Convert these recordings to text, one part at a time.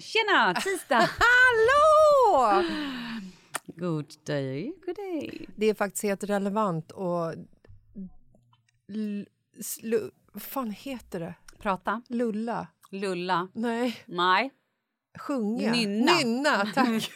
Tjena! Tisdag! Hallå! God day, good day. Det är faktiskt helt relevant och... L- vad fan heter det? Prata. Lulla? Lulla. Nej, Nej. sjunga. Nynna. Nynna, tack.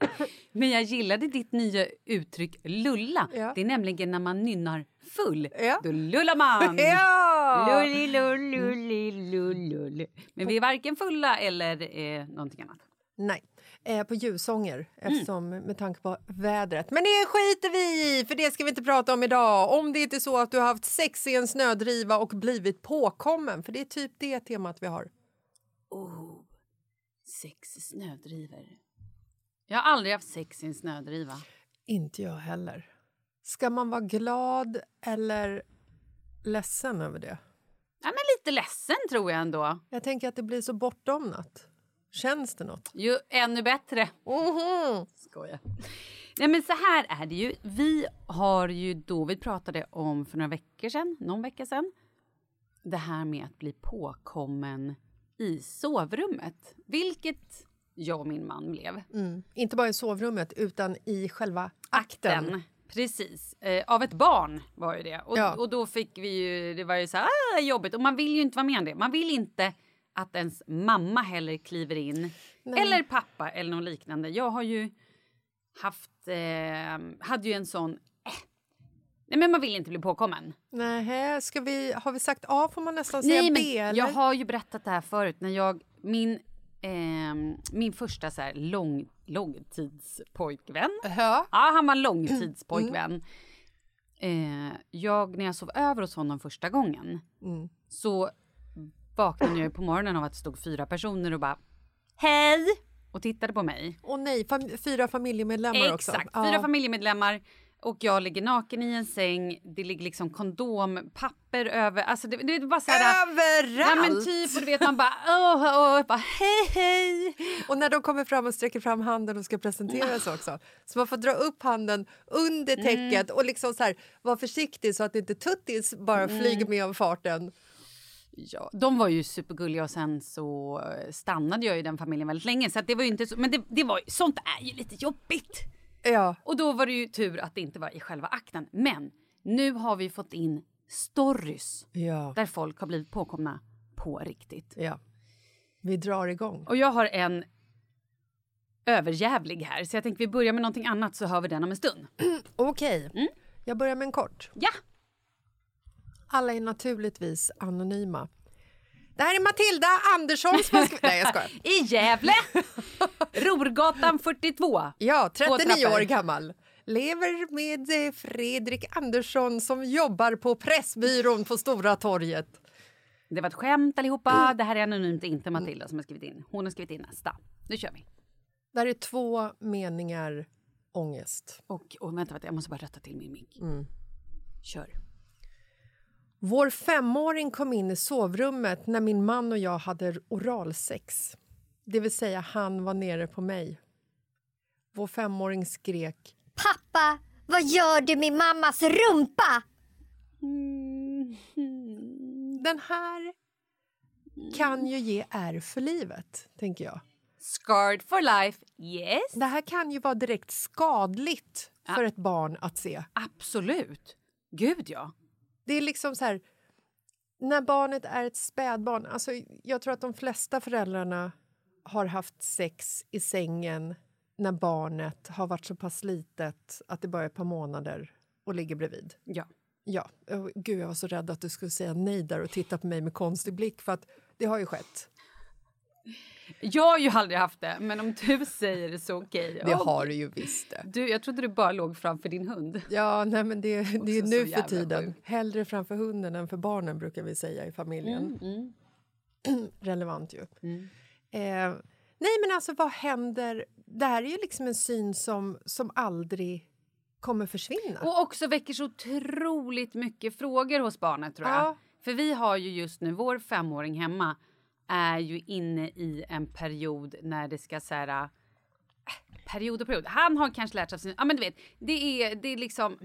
Men jag gillade ditt nya uttryck lulla. Ja. Det är nämligen när man nynnar full. Ja. Då lullar man. ja! Lulli, lull, lulli, lull, lull. Men vi är varken fulla eller eh, någonting annat. Nej, eh, på ljussånger Mm. eftersom med tanke på vädret. Men det skiter vi i, för det ska vi inte prata om idag. Om det inte är så att du har haft sex i en snödriva och blivit påkommen, för det är typ det temat vi har. Oh, sex snödriver. Jag har aldrig haft sex i en snödriva. Inte jag heller. Ska man vara glad eller ledsen över det? Ja, men lite ledsen tror jag ändå. Jag tänker att det blir så bortdomnat. Känns det något? Ju ännu bättre. Mhm. Skojar. Nej men så här är det ju. Vi har ju då, vi pratade om för några veckor sedan, någon vecka sedan, det här med att bli påkommen i sovrummet. Vilket jag och min man blev. Inte bara i sovrummet, utan i själva akten. Den, precis. Eh, av ett barn var ju det. Och, Ja. och då fick vi ju, det var ju så här ah, jobbigt. Och man vill ju inte vara med om det. Man vill inte att ens mamma heller kliver in. Eller pappa eller något liknande. Jag har ju haft, eh, hade ju en sån, eh. Nej men man vill inte bli påkommen. Nej, ska vi, har vi sagt A får man nästan säga Nej, B eller? jag har ju berättat det här förut när jag, min, min första så här lång, långtidspojkvän. Ja. Ja, han var långtidspojkvän. Eh, jag, när jag sov över hos honom första gången så vaknade jag på morgonen av att det stod fyra personer och bara Hej! Och tittade på mig. Och nej, fam- fyra familjemedlemmar också. Exakt, Ja. fyra familjemedlemmar. Och jag ligger naken i en säng, det ligger liksom kondom, papper över, alltså det, det är bara så här... Överallt! Ja men typ, och du vet man bara åh, åh, bara hej hej. Och när de kommer fram och sträcker fram handen och ska presenteras också. Så man får dra upp handen under Mm. täcket och liksom så här, vara försiktig så att inte tuttis bara Mm. flyger med av farten. Ja, de var ju supergulliga och sen så stannade jag i den familjen väldigt länge så att det var inte så, men det, det var sånt är ju lite jobbigt. Ja, Och då var det ju tur att det inte var i själva akten. Men nu har vi fått in stories ja, där folk har blivit påkomna på riktigt. ja. Vi drar igång. Och jag har en överjävlig här så jag tänkte vi börjar med någonting annat så hör vi den om en stund. Okej, Mm. jag börjar med en kort. Ja! Alla är naturligtvis anonyma. Det här är Matilda Andersson som har. Nej, jag skojar. I Gävle! Rorgatan 42. Ja, Två 39 trappor. år gammal. Lever med eh, Fredrik Andersson som jobbar på Pressbyrån på Stora torget. Det var ett skämt allihopa. Det här är anonymt, inte Matilda som har skrivit in. Hon har skrivit in nästa. Nu kör vi. Där är två meningar ångest. Och, och vänta, vänta, jag måste bara rätta till min mick. Kör. Vår femåring kom in i sovrummet när min man och jag hade oralsex. Det vill säga, han var nere på mig. Vår femåring skrek. Pappa, vad gör du med mammas rumpa? Den här kan ju ge ärr för livet, tänker jag. Scarred for life, yes. Det här kan ju vara direkt skadligt för ett barn att se. Absolut. Gud, ja. Det är liksom så här... När barnet är ett spädbarn... Alltså, jag tror att de flesta föräldrarna har haft sex i sängen när barnet har varit så pass litet att det bara är ett par månader och ligger bredvid. ja. Ja, gud jag var så rädd att du skulle säga nej där och titta på mig med konstig blick för att det har ju skett. Jag har ju aldrig haft det, men om du säger det så okej. Det Okej. har du ju visst det. Du, jag trodde du bara låg framför din hund. Ja, nej men det, det är nu för tiden. sjukt. Hellre framför hunden än för barnen brukar vi säga i familjen. Relevant ju. Eh, nej men alltså vad händer? Det här är ju liksom en syn som, som aldrig kommer försvinna. Och också väcker så otroligt mycket frågor hos barnet tror jag. Ja. För vi har ju just nu, vår femåring hemma är ju inne i en period när det ska så här... äh, Period och period. Han har kanske lärt sig av sin... Ja men du vet, det är, det är liksom...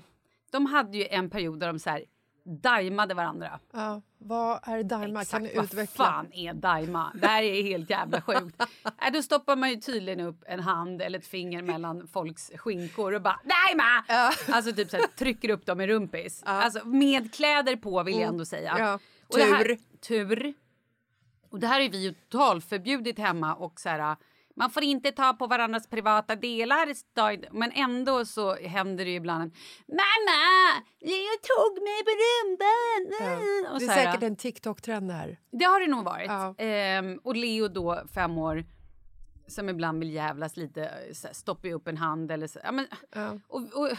De hade ju en period där de så här daimade varandra. Ja, vad är Daima? Kan du vad utveckla? fan är daima? Det här är helt jävla sjukt. äh, då stoppar man ju tydligen upp en hand eller ett finger mellan folks skinkor och bara daima! Alltså typ så här, trycker upp dem i rumpis. Alltså med kläder på vill jag ändå säga. Ja. Det här- Tur. Och det här är vi ju totalförbjudit hemma och så här man får inte ta på varandras privata delar, men ändå så händer det ibland Mamma, Leo tog mig på rumpan! Ja. Och Det är säkert en TikTok-trend här. det har det nog varit. Ja. Ehm, och Leo då, fem år, som ibland vill jävlas lite, här, stoppar upp en hand eller så. Ja, men, Ja. Och, och,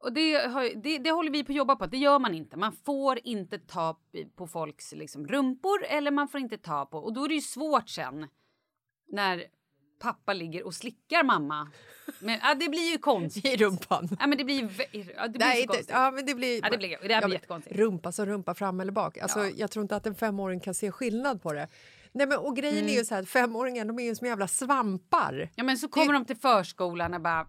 och det, har, det, det håller vi på att jobba på, det gör man inte. Man får inte ta på folks liksom, rumpor eller man får inte ta på, och då är det ju svårt sen när pappa ligger och slickar mamma. Men ja, det blir ju konstigt. I rumpan. Ja, men det blir, ja, det blir Nej, så ja, men det blir... Ja, det blir- det här blir jättekonstigt. Rumpa som rumpa, fram eller bak. Alltså, Ja. Jag tror inte att en femåring kan se skillnad på det. Nej, men, och grejen Mm. är ju så här femåringar de är ju som jävla svampar. Ja men så kommer de till förskolan och bara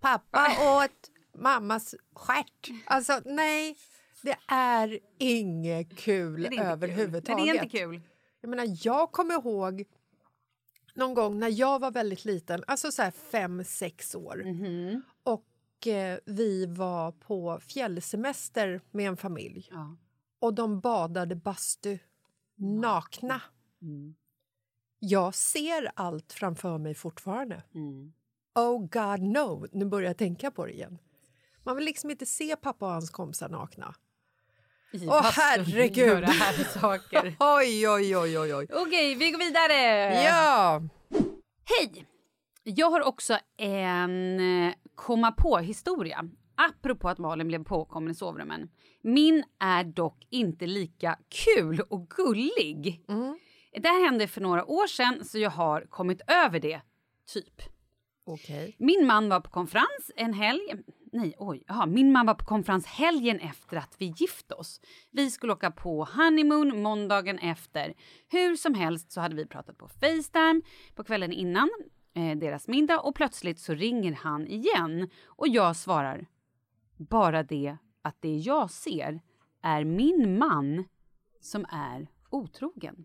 Pappa åt mammas stjärt. Alltså nej, det är inget kul Det är överhuvudtaget. Kul. Nej, det är inte kul. Jag menar, jag kommer ihåg någon gång när jag var väldigt liten, alltså så här fem, sex år. Och eh, vi var på fjällsemester med en familj. Ja. Och de badade bastu nakna. Jag ser allt framför mig fortfarande. Oh God no, nu börjar jag tänka på det igen. Man vill liksom inte se pappa och hans kompisar nakna. I Åh, bastun herregud. Saker. Oj, oj, oj, oj, oj. Okej, vi går vidare. Ja! Hej! Jag har också en eh, komma på-historia. Apropå att Malin blev påkommen i sovrummen. Min är dock inte lika kul och gullig. Det här hände för några år sedan så jag har kommit över det, typ. Okej. Min man var på konferens en helg. Nej, oj. Aha, min man var på konferens helgen efter att vi gift oss. Vi skulle åka på honeymoon måndagen efter. Hur som helst så hade vi pratat på Facetime på kvällen innan eh, deras middag och plötsligt så ringer han igen och jag svarar bara det att det jag ser är min man som är otrogen.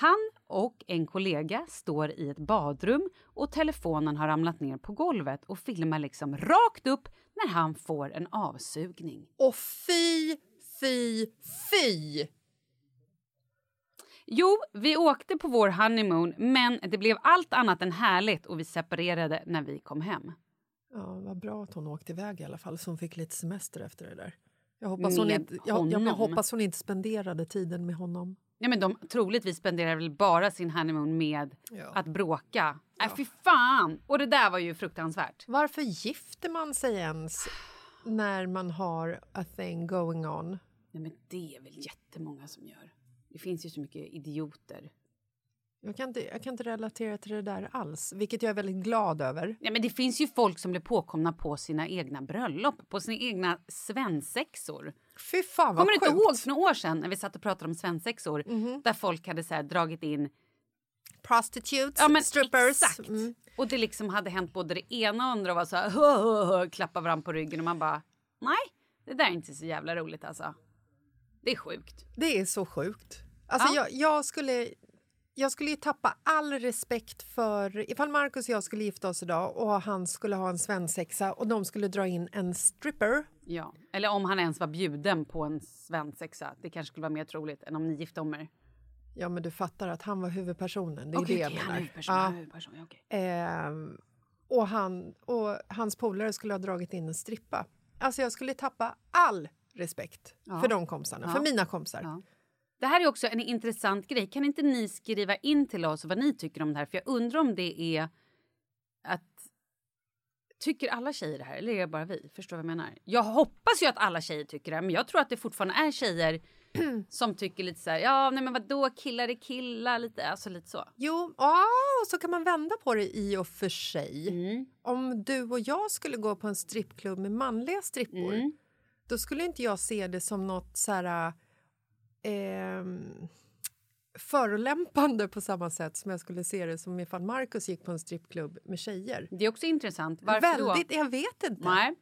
Han och en kollega står i ett badrum och telefonen har ramlat ner på golvet och filmar liksom rakt upp när han får en avsugning. Och fy, fy, fy! Jo, vi åkte på vår honeymoon men det blev allt annat än härligt och vi separerade när vi kom hem. Ja, vad bra att hon åkte iväg i alla fall, så hon fick lite semester efter det där. Jag hoppas, hon inte, jag, jag honom. hoppas hon inte spenderade tiden med honom. Ja, men de troligtvis spenderar väl bara sin honeymoon med Ja. att bråka. Äh, fy fan! Och det där var ju fruktansvärt. Varför gifter man sig ens när man har a thing going on? Nej, men det är väl jättemånga som gör. Det finns ju så mycket idioter. Jag kan, inte, jag kan inte relatera till det där alls, vilket jag är väldigt glad över. Ja, men det finns ju folk som blir påkomna på sina egna bröllop, på sina egna svensexor. Fy fan vad Kommer du inte ihåg för några år sedan när vi satt och pratade om svensexor där folk hade så här, dragit in Prostitutes, Ja, men strippers. Exakt. Mm. Och det liksom hade hänt både det ena och andra och var så här, hö, hö, hö, klappa varandra på ryggen och man bara nej, det där är inte så jävla roligt alltså. Det är sjukt. Det är så sjukt. Alltså Ja. jag, jag, skulle, jag skulle ju tappa all respekt för... Ifall Markus och jag skulle gifta oss idag och han skulle ha en svensexa och de skulle dra in en stripper. Ja. Eller om han ens var bjuden på en svensexa. Det kanske skulle vara mer troligt än om ni gifte om er. Ja, men du fattar att han var huvudpersonen. Det är Okej, det jag han är menar. huvudperson, Ja. han är huvudperson, ja, okej. Ehm, och, han, och hans polare skulle ha dragit in en strippa. Alltså jag skulle tappa all respekt Ja. för de kompisarna, Ja. för mina kompisar. Det här är också en intressant grej. Kan inte ni skriva in till oss vad ni tycker om det här? För jag undrar om det är att... Tycker alla tjejer det här eller är det bara vi? Förstår vad jag menar? Jag hoppas ju att alla tjejer tycker det här, men jag tror att det fortfarande är tjejer som tycker lite så här, ja nej men vadå killar är killar, lite, alltså lite så. Jo, ja, så kan man vända på det i och för sig. Mm. Om du och jag skulle gå på en strippklubb med manliga strippor Mm. då skulle inte jag se det som något så här... ehm, förolämpande på samma sätt som jag skulle se det som ifall Markus gick på en strippklubb med tjejer. Det är också intressant. Varför Väldigt, då? jag vet inte. Nej.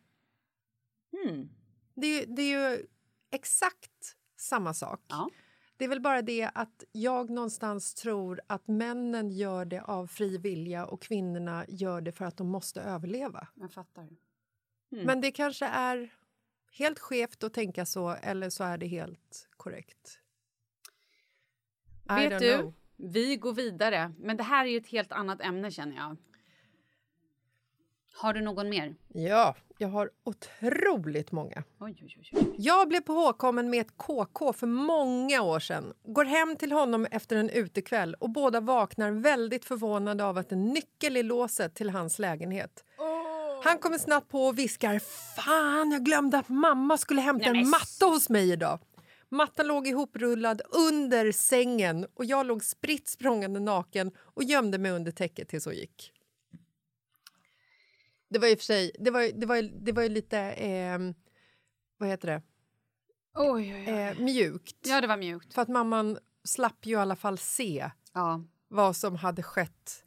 Hmm. Det, är ju- det är ju exakt samma sak. Ja. Det är väl bara det att jag någonstans tror att männen gör det av fri vilja och kvinnorna gör det för att de måste överleva. Jag fattar. Mm. Men det kanske är helt skevt att tänka så eller så är det helt korrekt. I Vet du, know. vi går vidare. Men det här är ju ett helt annat ämne känner jag. Har du någon mer? Ja, jag har otroligt många. Oj, oj, oj. Jag blev påkommen med ett KK för många år sedan. Går hem till honom efter en utekväll och båda vaknar väldigt förvånade av att en nyckel i låset till hans lägenhet. Han kommer snabbt på och viskar Fan, jag glömde att mamma skulle hämta Nej, men en matta hos mig idag. Mattan låg ihoprullad under sängen och jag låg spritt språngande naken och gömde mig under täcket tills hon gick. Det var i och för sig, det var, det var, det var ju lite, ehm, vad heter det, Oj, oj, oj. eh, mjukt. Ja, det var mjukt. För att mamman slapp ju i alla fall se Ja. vad som hade skett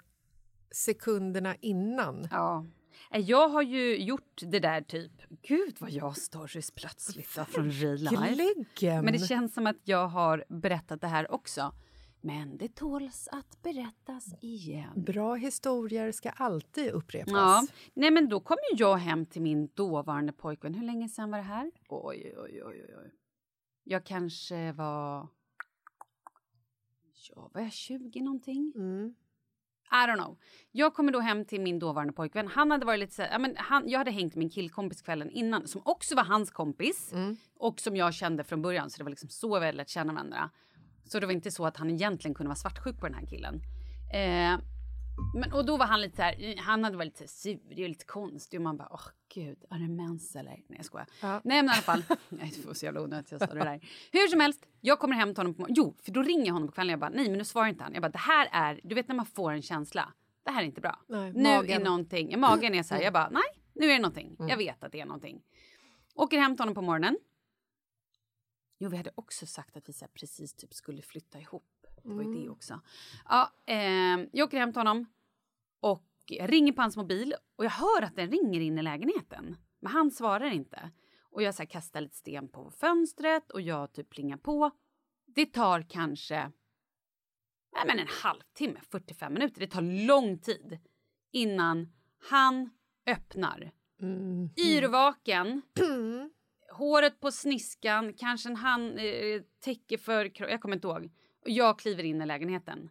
sekunderna innan. ja. Eh, Jag har ju gjort det där typ... Gud vad jag stories plötsligt då, från. Gläggen! Men det känns som att jag har berättat det här också. Men det tåls att berättas igen. Bra historier ska alltid upprepas. Ja, nej men då kom jag hem till min dåvarande pojkvän. Hur länge sedan var det här? Oj, oj, oj. oj. Jag kanske var... Ja, var jag 20 någonting? Mm. I don't know. Jag kommer då hem till min dåvarande pojkvän. Han hade varit lite så ja, men han, jag hade hängt med min killkompis kvällen innan som också var hans kompis och som jag kände från början så det var liksom så vi lärt känna varandra. Så det var inte så att han egentligen kunde vara svartsjuk på den här killen. Eh, men, och då var han lite så här, han hade varit lite sur och lite konstig och man bara åh gud, är det mens eller? Nej jag skojar. Ja. Nej men i alla fall, nej det var så jävla onödigt jag sa det där. Hur som helst, jag kommer hem till honom på jo för då ringer jag honom på kvällen jag bara nej men nu svarar inte han. Jag bara det här är, du vet när man får en känsla, det här är inte bra. Nej, nu magen. är någonting, magen är så här, jag bara nej nu är det någonting, jag vet att det är någonting. Åker hem till honom på morgonen. Jo, vi hade också sagt att vi så precis typ skulle flytta ihop. Det var ju det också. Ja, eh, jag åker hem till honom och jag ringer på hans mobil och jag hör att den ringer in i lägenheten. Men han svarar inte. Och jag så här, kastar lite sten på fönstret och jag typ plingar på. Det tar kanske nej, men en halvtimme, 45 minuter. Det tar lång tid innan han öppnar. Mm. Yrvaken. Håret på sniskan, kanske en hand, eh, täcke för Jag kommer inte ihåg. Och jag kliver in i lägenheten.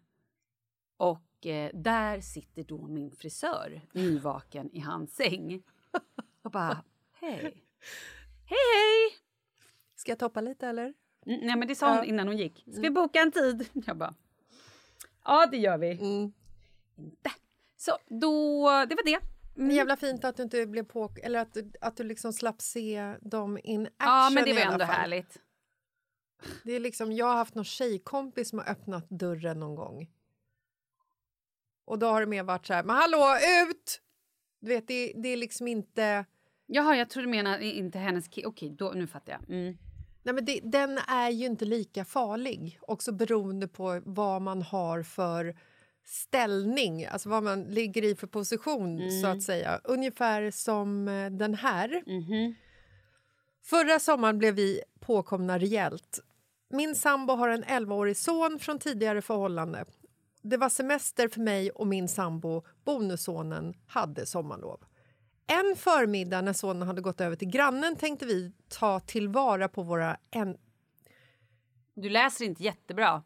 Och eh, där sitter då min frisör nyvaken i hans säng. Och bara, hej. Hej, hej! Ska jag toppa lite eller? Mm, nej, men det sa hon innan hon gick. Ska vi boka en tid? Jag bara, ja det gör vi. Mm. Inte. Så då, det var det. Men jävla fint att du inte blev på... Eller att att du liksom slapp se dem in action Ja, men det var ändå härligt. Det är liksom, jag har haft någon tjejkompis som har öppnat dörren någon gång. Och då har det mer varit så här, men hallå, ut! Du vet, det, det är liksom inte... Jaha, jag tror du menar inte hennes Okej, då, nu fattar jag. Mm. Nej, men det, den är ju inte lika farlig, också beroende på vad man har för ställning, alltså vad man ligger i för position, så att säga. Ungefär som eh, den här. Förra sommaren blev vi påkomna rejält. Min sambo har en 11-årig son från tidigare förhållande. Det var semester för mig och min sambo, bonussonen, hade sommarlov. En förmiddag när sonen hade gått över till grannen tänkte vi ta tillvara på våra en, Du läser inte jättebra.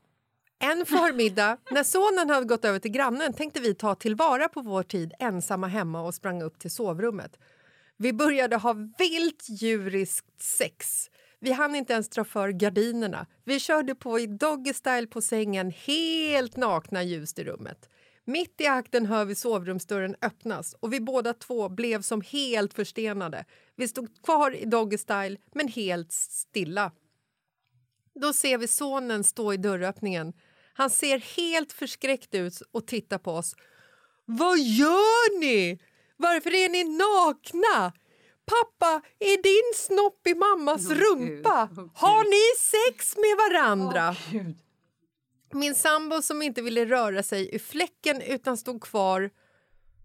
En förmiddag när sonen hade gått över till grannen tänkte vi ta tillvara på vår tid ensamma hemma och sprang upp till sovrummet. Vi började ha vilt djuriskt sex. Vi hann inte ens dra för gardinerna. Vi körde på i doggy style på sängen, helt nakna ljust i rummet. Mitt i akten hör vi sovrumsdörren öppnas och vi båda två blev som helt förstenade. Vi stod kvar i doggy style, men helt stilla. Då ser vi sonen stå i dörröppningen. Han ser helt förskräckt ut och tittar på oss. Vad gör ni? Varför är ni nakna? Pappa, är din snopp i mammas Åh, rumpa? Gud. Åh, Gud. Har ni sex med varandra? Min sambo som inte ville röra sig ur fläcken utan stod kvar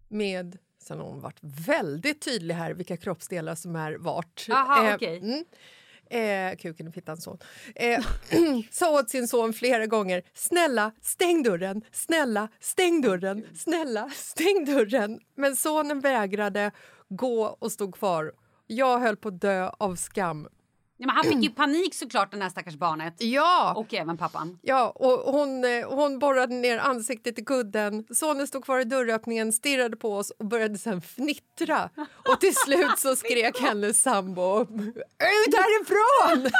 med... Sen har hon varit väldigt tydlig här vilka kroppsdelar som är vart. Aha, Eh, okej. mm. Eh, kuken och fittans son. Eh, sa åt sin son flera gånger snälla, stäng dörren, snälla, stäng dörren, snälla, stäng dörren. Men sonen vägrade gå och stod kvar. Jag höll på att dö av skam. Ja, men han fick ju panik såklart den här stackars barnet. Ja! Och även pappan. Ja, och hon, eh, hon borrade ner ansiktet i kudden. Sonen stod kvar i dörröppningen, stirrade på oss och började sen fnittra. Och till slut så skrek hennes sambo ut härifrån!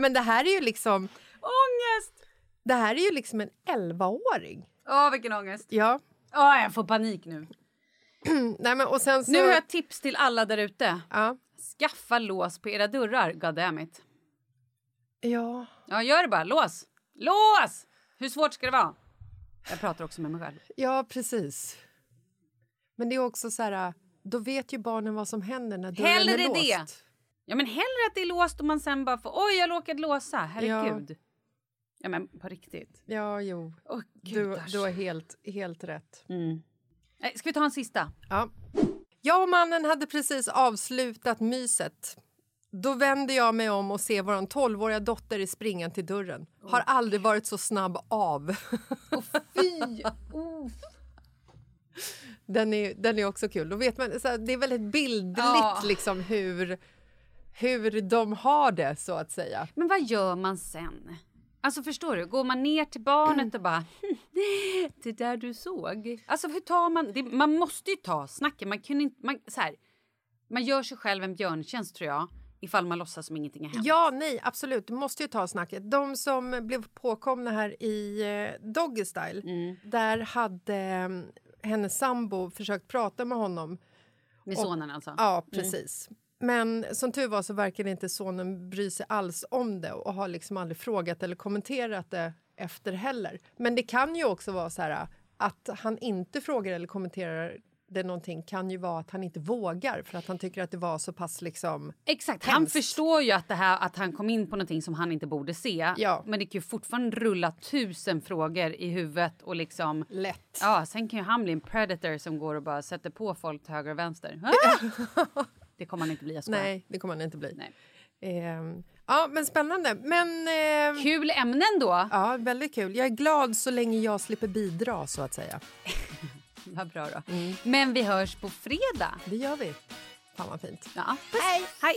Men det här är ju liksom, Ångest! det här är ju liksom en 11-åring. Åh, vilken ångest. Ja. Åh, jag får panik nu. Nej, men, och sen så, Nu har jag tips till alla där ute. ja. Skaffa lås på era dörrar, goddammit. Ja. Ja, gör det bara. Lås! Lås! Hur svårt ska det vara? Jag pratar också med mig själv. ja, precis. Men det är också så här, då vet ju barnen vad som händer när dörren Hellre är låst. det. Ja, men hellre att det är låst och man sen bara får oj, jag råkade låsa. Herregud. Ja, men på riktigt. Ja, jo. Åh, Du, du har helt, helt rätt. Mm. Nej, Ska vi ta en sista? Ja. Jag och mannen hade precis avslutat myset. Då vänder jag mig om och ser vår 12-åriga dotter i springan till dörren. Har aldrig varit så snabb av. Fy! Den är, den är också kul. Då vet man, så här, det är väldigt bildligt Ja. liksom hur, hur de har det, så att säga. Men vad gör man sen? Alltså förstår du, går man ner till barnet och bara det där du såg. Alltså hur tar man, det, man måste ju ta snacket. Man kunde inte, man, så här, man gör sig själv en björntjänst tror jag ifall man låtsas som ingenting har hänt. Ja, nej, absolut. Du måste ju ta snacket. De som blev påkomna här i eh, Doggy Style, Mm. där hade eh, hennes sambo försökt prata med honom. Med sonen alltså. Ja, precis. Men som tur var så verkar inte sonen bry sig alls om det och har liksom aldrig frågat eller kommenterat det efter heller. Men det kan ju också vara så här att han inte frågar eller kommenterar det någonting kan ju vara att han inte vågar för att han tycker att det var så pass liksom... Exakt, han Hemskt. förstår ju att, det här, att han kom in på någonting som han inte borde se. Ja. Men det kan ju fortfarande rulla tusen frågor i huvudet och liksom... Lätt. Ja, sen kan ju han bli en predator som går och bara sätter på folk till höger och vänster. Ah! Det kommer han inte bli, jag skojar. Nej, det kommer han inte bli. Nej. Ehm, ja, men spännande. Men... ehm, Kul ämnen då. Ja, väldigt kul. Jag är glad så länge jag slipper bidra, så att säga. Vad bra då. Mm. Men vi hörs på fredag. Det gör vi. Fan vad fint. Ja. Hej! Hej!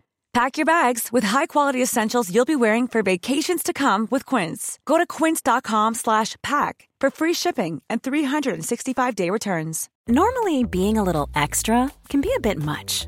Pack your bags with high-quality essentials you'll be wearing for vacations to come with Quince. Go to quince.com slash pack for free shipping and 365-day returns. Normally, being a little extra can be a bit much,